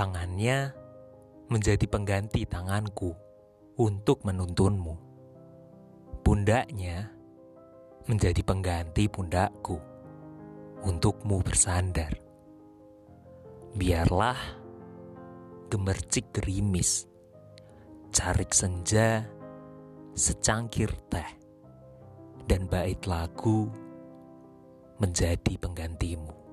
Tangannya menjadi pengganti tanganku untuk menuntunmu. Pundaknya menjadi pengganti pundakku untukmu bersandar. Biarlah gemercik gerimis, carik senja, secangkir teh, dan bait lagu menjadi penggantimu.